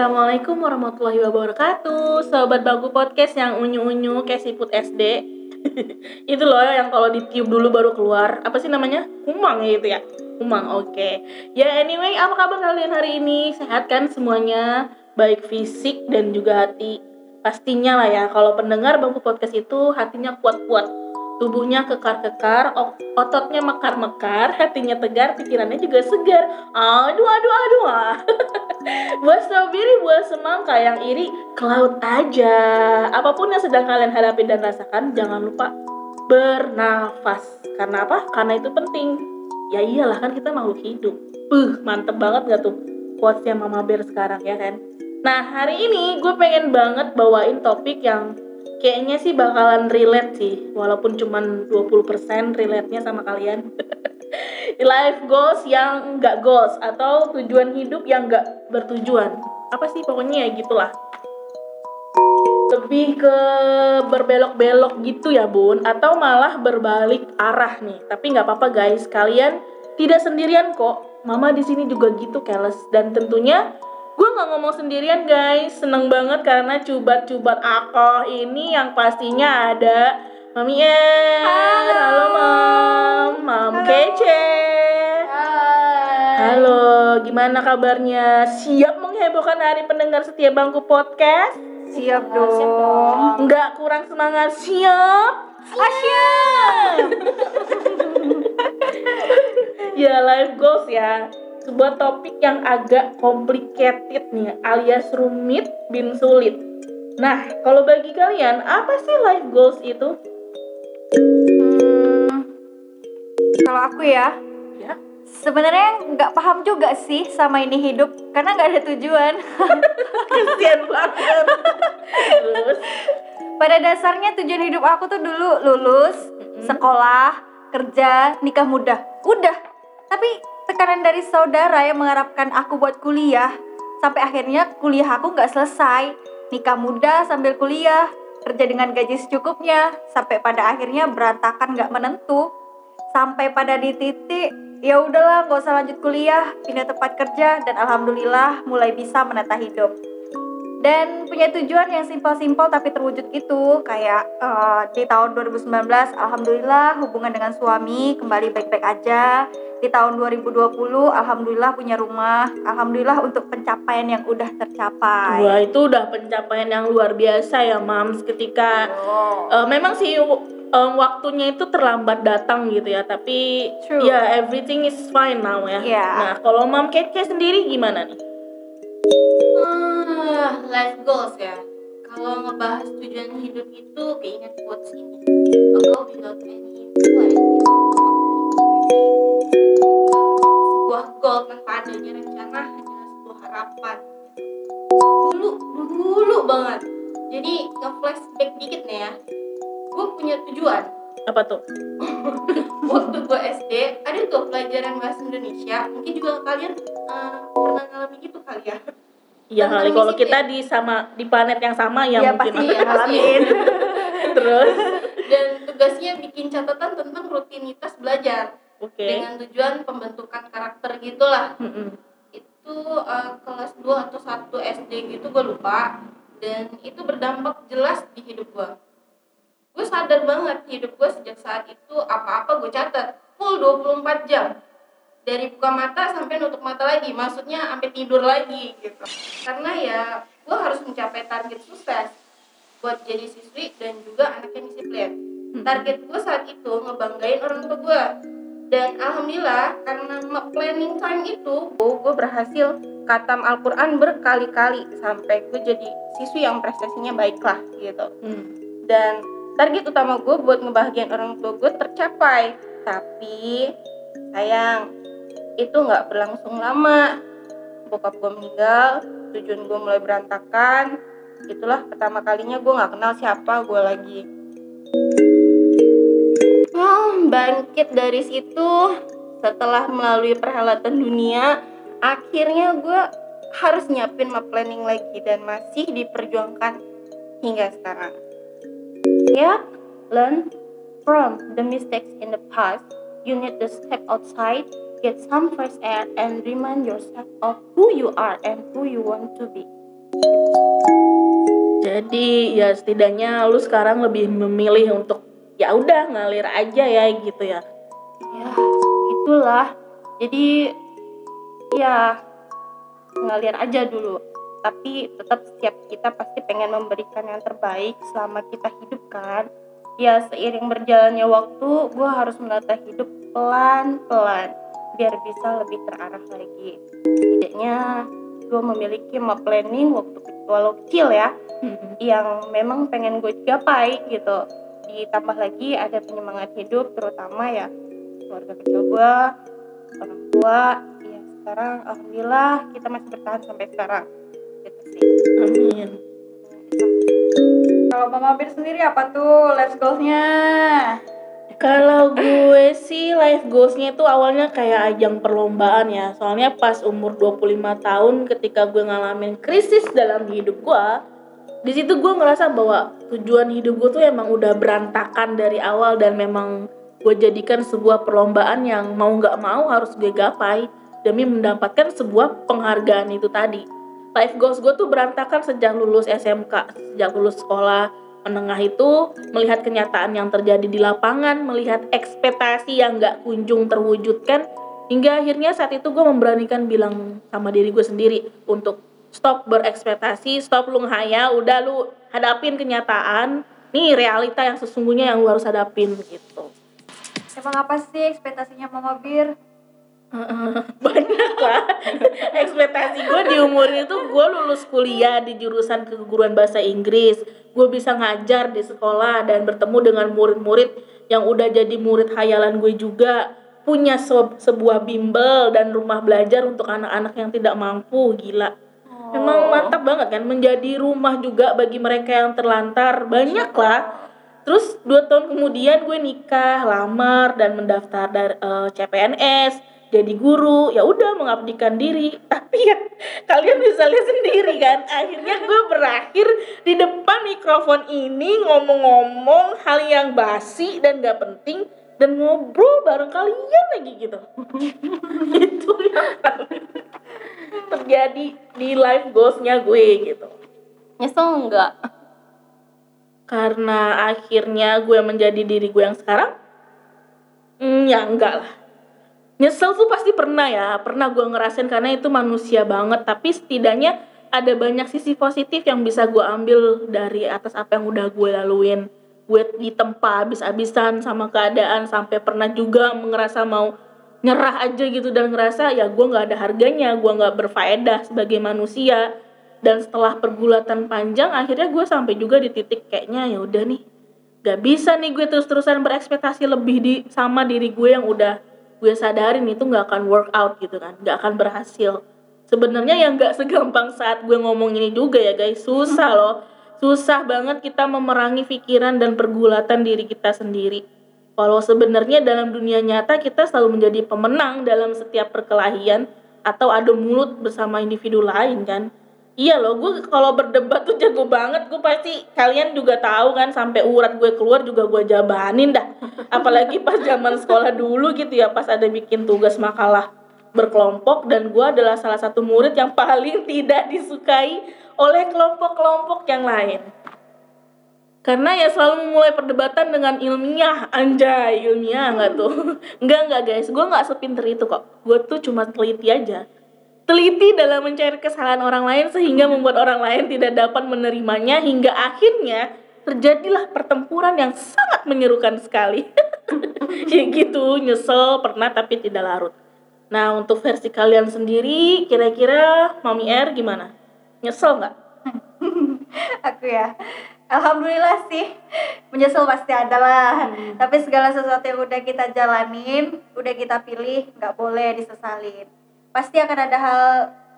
Assalamualaikum warahmatullahi wabarakatuh Sobat Bagu Podcast yang unyu-unyu kayak siput SD Itu loh yang kalau ditiup dulu baru keluar Apa sih namanya? Humang ya itu ya? Humang, oke okay. Ya anyway, apa kabar kalian hari ini? Sehat kan semuanya? Baik fisik dan juga hati Pastinya lah ya, kalau pendengar Bagu Podcast itu hatinya kuat-kuat tubuhnya kekar-kekar, ototnya mekar-mekar, hatinya tegar, pikirannya juga segar. Aduh, aduh, aduh. Ah. buat strawberry, buat semangka yang iri, laut aja. Apa pun yang sedang kalian hadapi dan rasakan, jangan lupa bernafas. Karena apa? Karena itu penting. Ya iyalah kan kita makhluk hidup. Uh, mantep banget gak tuh quotesnya Mama Bear sekarang ya kan? Nah, hari ini gue pengen banget bawain topik yang kayaknya sih bakalan relate sih walaupun cuman 20% relate-nya sama kalian. Life goals yang enggak goals atau tujuan hidup yang enggak bertujuan. Apa sih pokoknya ya gitulah. Lebih ke berbelok-belok gitu ya bun. Atau malah berbalik arah nih. Tapi nggak apa-apa guys. Kalian tidak sendirian kok. Mama di sini juga gitu keles dan tentunya gue nggak ngomong sendirian guys. Seneng banget karena cubat-cubat aku ini yang pastinya ada. Mami Er halo, halo mam. Mam halo. kece. Hai. halo gimana kabarnya? Siap menghebohkan hari pendengar setia bangku podcast? Siap dong. nggak kurang semangat. Siap. Siap ya live goals ya sebuah topik yang agak complicated nih alias rumit bin sulit. Nah, kalau bagi kalian apa sih life goals itu? Hmm, kalau aku ya, ya. sebenarnya nggak paham juga sih sama ini hidup karena nggak ada tujuan. Kasian banget. Terus? Pada dasarnya tujuan hidup aku tuh dulu lulus, mm-hmm. sekolah, kerja, nikah muda. Udah. Tapi tekanan dari saudara yang mengharapkan aku buat kuliah. Sampai akhirnya kuliah aku nggak selesai. Nikah muda sambil kuliah kerja dengan gaji secukupnya. Sampai pada akhirnya berantakan nggak menentu. Sampai pada di titik ya udahlah nggak usah lanjut kuliah. Pindah tempat kerja dan alhamdulillah mulai bisa menata hidup dan punya tujuan yang simpel-simpel tapi terwujud gitu kayak uh, di tahun 2019 alhamdulillah hubungan dengan suami kembali baik-baik aja di tahun 2020 alhamdulillah punya rumah alhamdulillah untuk pencapaian yang udah tercapai wah itu udah pencapaian yang luar biasa ya mams ketika oh. uh, memang sih um, waktunya itu terlambat datang gitu ya tapi True. ya yeah, everything is fine now ya yeah. nah kalau mam Keke sendiri gimana nih uh, life goals ya. Kalau ngebahas tujuan hidup itu keinget quotes ini. A goal without any plan sebuah goal tanpa adanya rencana hanya sebuah harapan. Dulu dulu banget. Jadi ke flashback dikit nih ya. Gue punya tujuan. Apa tuh? Waktu gue SD ada tuh pelajaran bahasa Indonesia. Mungkin juga kalian uh, pernah ngalami gitu kali ya Iya kali kalau kita di sama di planet yang sama ya, ya mungkin pasti ya, ngalamin. Terus? Dan tugasnya bikin catatan tentang rutinitas belajar. Okay. dengan tujuan pembentukan karakter gitulah. Mm -hmm. itu uh, kelas 2 atau 1 SD gitu gue lupa. Dan itu berdampak jelas di hidup gue gue sadar banget hidup gue sejak saat itu apa-apa gue catat. Full 24 jam dari buka mata sampai nutup mata lagi. Maksudnya sampai tidur lagi gitu. Karena ya gue harus mencapai target sukses buat jadi siswi dan juga anak yang disiplin. Target gue saat itu ngebanggain orang tua gue. Dan alhamdulillah karena planning time itu gue berhasil katam Al-Quran berkali-kali sampai gue jadi siswi yang prestasinya baik lah gitu. Hmm. dan target utama gue buat ngebahagiain orang tua gue tercapai. Tapi sayang itu nggak berlangsung lama bokap gue meninggal tujuan gue mulai berantakan itulah pertama kalinya gue nggak kenal siapa gue lagi Hmm, bangkit dari situ setelah melalui perhelatan dunia, akhirnya gue harus nyiapin map planning lagi dan masih diperjuangkan hingga sekarang. Ya, learn from the mistakes in the past. You need to step outside, get some fresh air, and remind yourself of who you are and who you want to be. Jadi ya setidaknya lu sekarang lebih memilih untuk ya udah ngalir aja ya gitu ya. ya itulah jadi ya ngalir aja dulu tapi tetap setiap kita pasti pengen memberikan yang terbaik selama kita hidup kan ya seiring berjalannya waktu gue harus menata hidup pelan-pelan biar bisa lebih terarah lagi. Setidaknya gue memiliki map planning waktu walau kecil ya yang memang pengen gue capai gitu. Ditambah lagi ada penyemangat hidup terutama ya keluarga kecil gue orang tua. Ya sekarang alhamdulillah kita masih bertahan sampai sekarang. Gitu sih. Amin. kalau mama Bir sendiri apa tuh life goalsnya Kalau gue sih life goalsnya itu awalnya kayak ajang perlombaan ya. Soalnya pas umur 25 tahun ketika gue ngalamin krisis dalam hidup gue, di situ gue ngerasa bahwa tujuan hidup gue tuh emang udah berantakan dari awal dan memang gue jadikan sebuah perlombaan yang mau nggak mau harus gue gapai demi mendapatkan sebuah penghargaan itu tadi. Life goals gue tuh berantakan sejak lulus SMK, sejak lulus sekolah menengah itu melihat kenyataan yang terjadi di lapangan, melihat ekspektasi yang nggak kunjung terwujudkan, hingga akhirnya saat itu gue memberanikan bilang sama diri gue sendiri untuk stop berekspektasi, stop lu ngehayal, udah lu hadapin kenyataan, nih realita yang sesungguhnya yang lu harus hadapin gitu. emang apa sih ekspektasinya mama Bir banyak lah ekspektasi gue di umur itu gue lulus kuliah di jurusan keguruan bahasa Inggris. Gue bisa ngajar di sekolah dan bertemu dengan murid-murid yang udah jadi murid hayalan gue juga. Punya se- sebuah bimbel dan rumah belajar untuk anak-anak yang tidak mampu gila. Emang mantap banget kan menjadi rumah juga bagi mereka yang terlantar. Banyak lah. Terus dua tahun kemudian gue nikah, lamar dan mendaftar dari eh, CPNS, jadi guru, ya udah mengabdikan diri. Tapi ya kalian bisa lihat sendiri kan, akhirnya gue berakhir di depan mikrofon ini ngomong-ngomong hal yang basi dan gak penting dan ngobrol bareng kalian lagi gitu. Itu yang terjadi di live goalsnya gue gitu nyesel enggak karena akhirnya gue menjadi diri gue yang sekarang hmm, ya enggak lah nyesel tuh pasti pernah ya pernah gue ngerasain karena itu manusia banget. Tapi setidaknya ada banyak sisi positif yang bisa gue ambil dari atas apa yang udah gue laluin. Gue ditempa habis-habisan sama keadaan sampai pernah juga ngerasa mau nyerah aja gitu dan ngerasa ya gue nggak ada harganya gue nggak berfaedah sebagai manusia. Dan setelah pergulatan panjang akhirnya gue sampai juga di titik kayaknya ya udah nih gak bisa nih gue terus-terusan berekspektasi lebih di sama diri gue yang udah gue sadarin itu nggak akan work out gitu kan nggak akan berhasil. Sebenarnya yang nggak segampang saat gue ngomong ini juga ya guys susah loh. Susah banget kita memerangi pikiran dan pergulatan diri kita sendiri. Walau sebenarnya dalam dunia nyata kita selalu menjadi pemenang dalam setiap perkelahian atau adu mulut bersama individu lain kan. Iya loh, gue kalau berdebat tuh jago banget. Gue pasti kalian juga tahu kan sampai urat gue keluar juga gue jabanin dah. Apalagi pas zaman sekolah dulu gitu ya, pas ada bikin tugas makalah berkelompok. Dan gue adalah salah satu murid yang paling tidak disukai oleh kelompok-kelompok yang lain. Karena ya selalu memulai perdebatan dengan ilmiah. Anjay ilmiah nggak tuh? Nggak nggak guys. Gue nggak sepinter itu kok. Gue tuh cuma teliti aja teliti dalam mencari kesalahan orang lain sehingga membuat orang lain tidak dapat menerimanya hingga akhirnya terjadilah pertempuran yang sangat menyerukan sekali. Ya gitu nyesel pernah tapi tidak larut. Nah untuk versi kalian sendiri kira-kira mami R gimana? Nyesel nggak? Aku ya Alhamdulillah sih menyesal pasti ada lah. Tapi segala sesuatu yang udah kita jalanin udah kita pilih nggak boleh disesalin pasti akan ada hal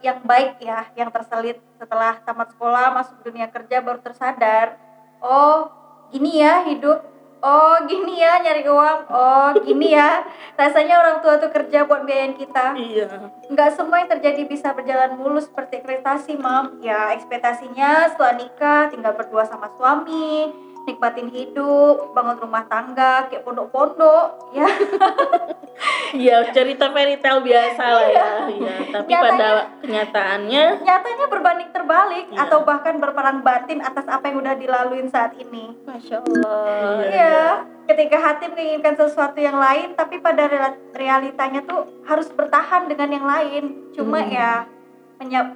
yang baik ya yang terselit setelah tamat sekolah masuk dunia kerja baru tersadar. Oh gini ya hidup. Oh gini ya nyari uang. Oh gini ya rasanya orang tua tuh kerja buat biayain kita. Iya. Nggak semua yang terjadi bisa berjalan mulus seperti ekspektasi mam. Ya ekspektasinya setelah nikah tinggal berdua sama suami nikmatin hidup, bangun rumah tangga, kayak pondok-pondok, ya. Iya cerita fairy tale biasa lah ya. Iya. Tapi Nyatanya- pada kenyataannya Nyatanya berbanding terbalik Iya. atau bahkan berperang batin atas apa yang udah dilaluin saat ini. Masya Allah. Iya. Iya, ketika hati menginginkan sesuatu yang lain, tapi pada realitanya tuh harus bertahan dengan yang lain. Cuma Hmm. ya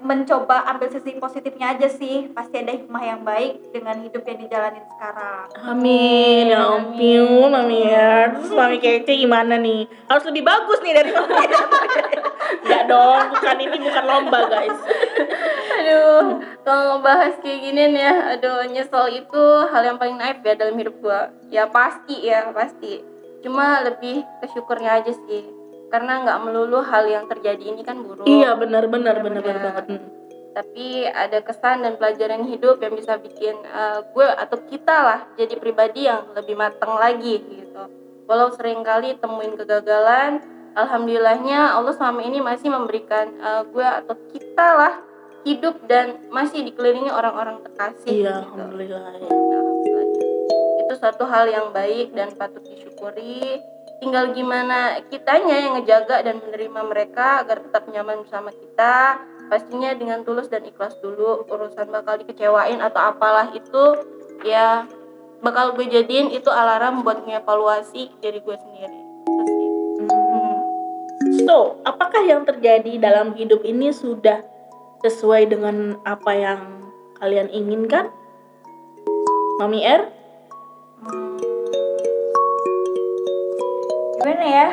mencoba ambil sisi positifnya aja sih. Pasti ada hikmah yang baik dengan hidup yang dijalanin sekarang. Amin, ya ampun, Mami ya. Terus Mami kece gimana nih? Harus lebih bagus nih dari Mami. Enggak dong, bukan ini bukan lomba guys. Aduh, kalau ngebahas kayak gini nih ya, aduh nyesel itu hal yang paling naif ya dalam hidup gua. Ya pasti ya, pasti. Cuma lebih ke syukurnya aja sih. Karena nggak melulu hal yang terjadi ini kan buruk. Iya benar benar benar benar Benar. banget. Hmm. Tapi ada kesan dan pelajaran hidup yang bisa bikin eh, gue atau kita lah jadi pribadi yang lebih matang lagi gitu. Walau sering kali temuin kegagalan, alhamdulillahnya Allah selama ini masih memberikan eh, gue atau kita lah hidup dan masih dikelilingi orang-orang terkasih. Iya, gitu. alhamdulillah. ya. Itu suatu hal yang baik dan patut disyukuri. Tinggal gimana kitanya yang ngejaga dan menerima mereka agar tetap nyaman bersama kita. Pastinya dengan tulus dan ikhlas dulu. Urusan bakal dikecewain atau apalah itu ya bakal gue jadiin itu alarm buat mengevaluasi diri gue sendiri. Hmm. So, apakah yang terjadi dalam hidup ini sudah sesuai dengan apa yang kalian inginkan? Mami R? Hmm. Gimana ya?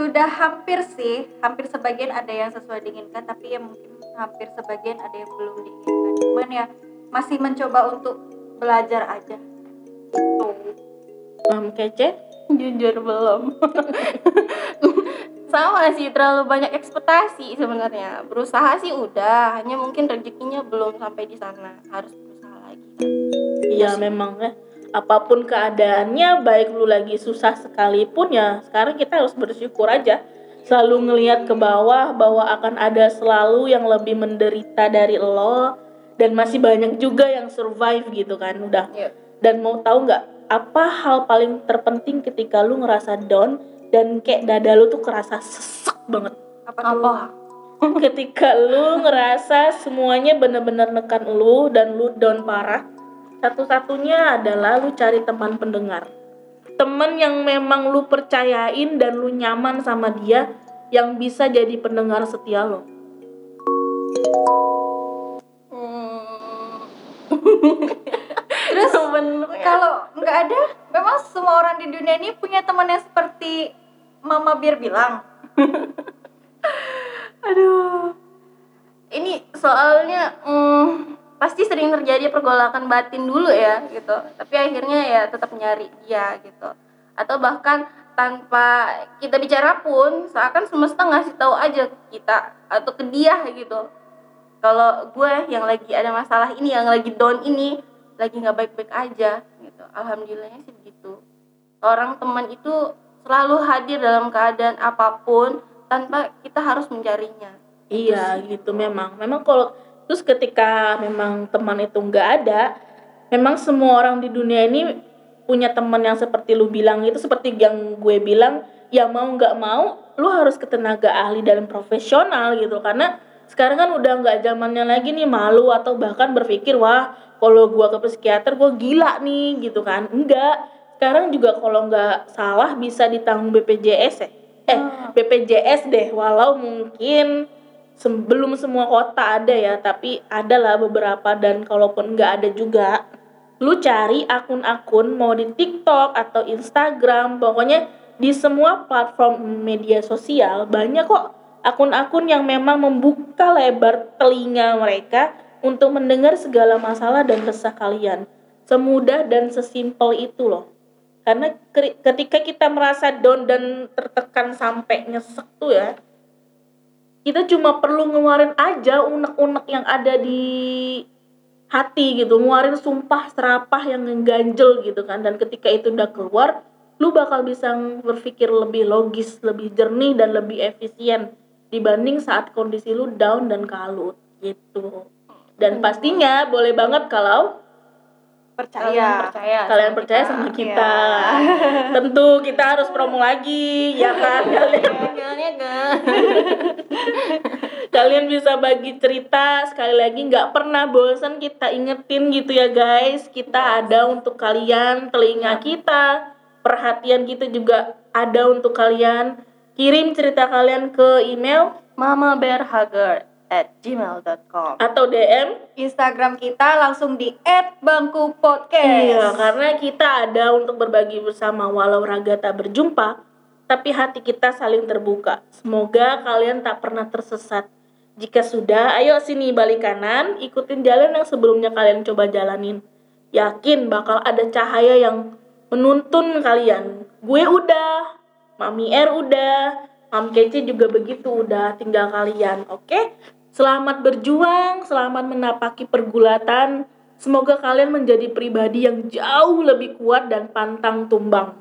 Sudah hampir sih, hampir sebagian ada yang sesuai diinginkan, tapi ya mungkin hampir sebagian ada yang belum diinginkan. Cuman ya masih mencoba untuk belajar aja. Tuh. Mam kece? Jujur belum. Sama sih terlalu banyak ekspektasi sebenarnya. Berusaha sih udah, hanya mungkin rezekinya belum sampai di sana. Harus berusaha lagi. Iya memang ya. Apa pun keadaannya, baik lu lagi susah sekalipun ya, sekarang kita harus bersyukur aja. Selalu ngelihat ke bawah bahwa akan ada selalu yang lebih menderita dari lo dan masih banyak juga yang survive gitu kan udah. Iya. Dan mau tahu nggak apa hal paling terpenting ketika lu ngerasa down dan kayak dada lu tuh kerasa sesek banget. Apa tuh? Apa? ketika lu ngerasa semuanya bener-bener nekan lu dan lu down parah satu-satunya adalah lu cari teman pendengar temen yang memang lu percayain dan lu nyaman sama dia yang bisa jadi pendengar setia lo Hmm. Terus Sebenarnya- kalau nggak ada, memang semua orang di dunia ini punya teman yang seperti Mama Bir bilang. Aduh. Ini soalnya hmm, pasti sering terjadi pergolakan batin dulu ya gitu. Tapi akhirnya ya tetap nyari dia gitu. Atau bahkan tanpa kita bicara pun seakan semesta ngasih tahu aja kita atau ke dia gitu. Kalau gue yang lagi ada masalah ini, yang lagi down ini, lagi nggak baik-baik aja gitu. Alhamdulillahnya sih begitu. Orang teman itu selalu hadir dalam keadaan apa pun tanpa kita harus mencarinya. iya gitu memang memang kalau terus ketika memang teman itu nggak ada memang semua orang di dunia ini punya teman yang seperti lu bilang itu seperti yang gue bilang ya mau nggak mau lu harus ke tenaga ahli dan profesional gitu. Karena sekarang kan udah nggak zamannya lagi nih malu atau bahkan berpikir wah kalau gua ke psikiater gua gila nih gitu kan. Enggak sekarang juga kalau nggak salah bisa ditanggung BPJS ya. Eh Ah. BPJS deh walau mungkin belum semua kota ada ya tapi ada lah beberapa dan kalaupun nggak ada juga lu cari akun-akun mau di TikTok atau Instagram pokoknya di semua platform media sosial banyak kok akun-akun yang memang membuka lebar telinga mereka untuk mendengar segala masalah dan resah kalian. Semudah dan sesimpel itu loh. Karena ketika kita merasa down dan tertekan sampai nyesek tuh ya kita cuma perlu ngeluarin aja unek-unek yang ada di hati gitu. Ngeluarin sumpah serapah yang ngeganjel gitu kan. Dan ketika itu udah keluar lu bakal bisa berpikir lebih logis lebih jernih dan lebih efisien dibanding saat kondisi lu down dan kalut gitu. Dan pastinya boleh banget kalau Percaya. Kalian percaya kalian sama percaya kita. sama kita. Tentu kita harus promo lagi, ya kan kalian. Jangan-jangan kan Kalian bisa bagi cerita sekali lagi nggak pernah bosan kita ingetin gitu ya guys. Kita ada untuk kalian, telinga kita, perhatian kita juga ada untuk kalian. Kirim cerita kalian ke email Mama Bear at gmail.com atau DM. Instagram kita langsung di @bangkupodcast. Iya, karena kita ada untuk berbagi bersama walau raga tak berjumpa, tapi hati kita saling terbuka. Semoga kalian tak pernah tersesat. Jika sudah, ayo sini balik kanan, ikutin jalan yang sebelumnya kalian coba jalanin. Yakin bakal ada cahaya yang menuntun kalian. Gue udah, Mami R udah, Mam Kece juga begitu udah, tinggal kalian, oke? Selamat berjuang, selamat menapaki pergulatan. Semoga kalian menjadi pribadi yang jauh lebih kuat dan pantang tumbang.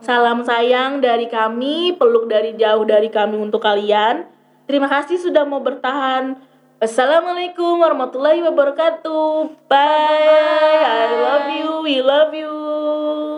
Salam sayang dari kami, peluk dari jauh dari kami untuk kalian. Terima kasih sudah mau bertahan. Wassalamualaikum warahmatullahi wabarakatuh. Bye. I love you. We love you.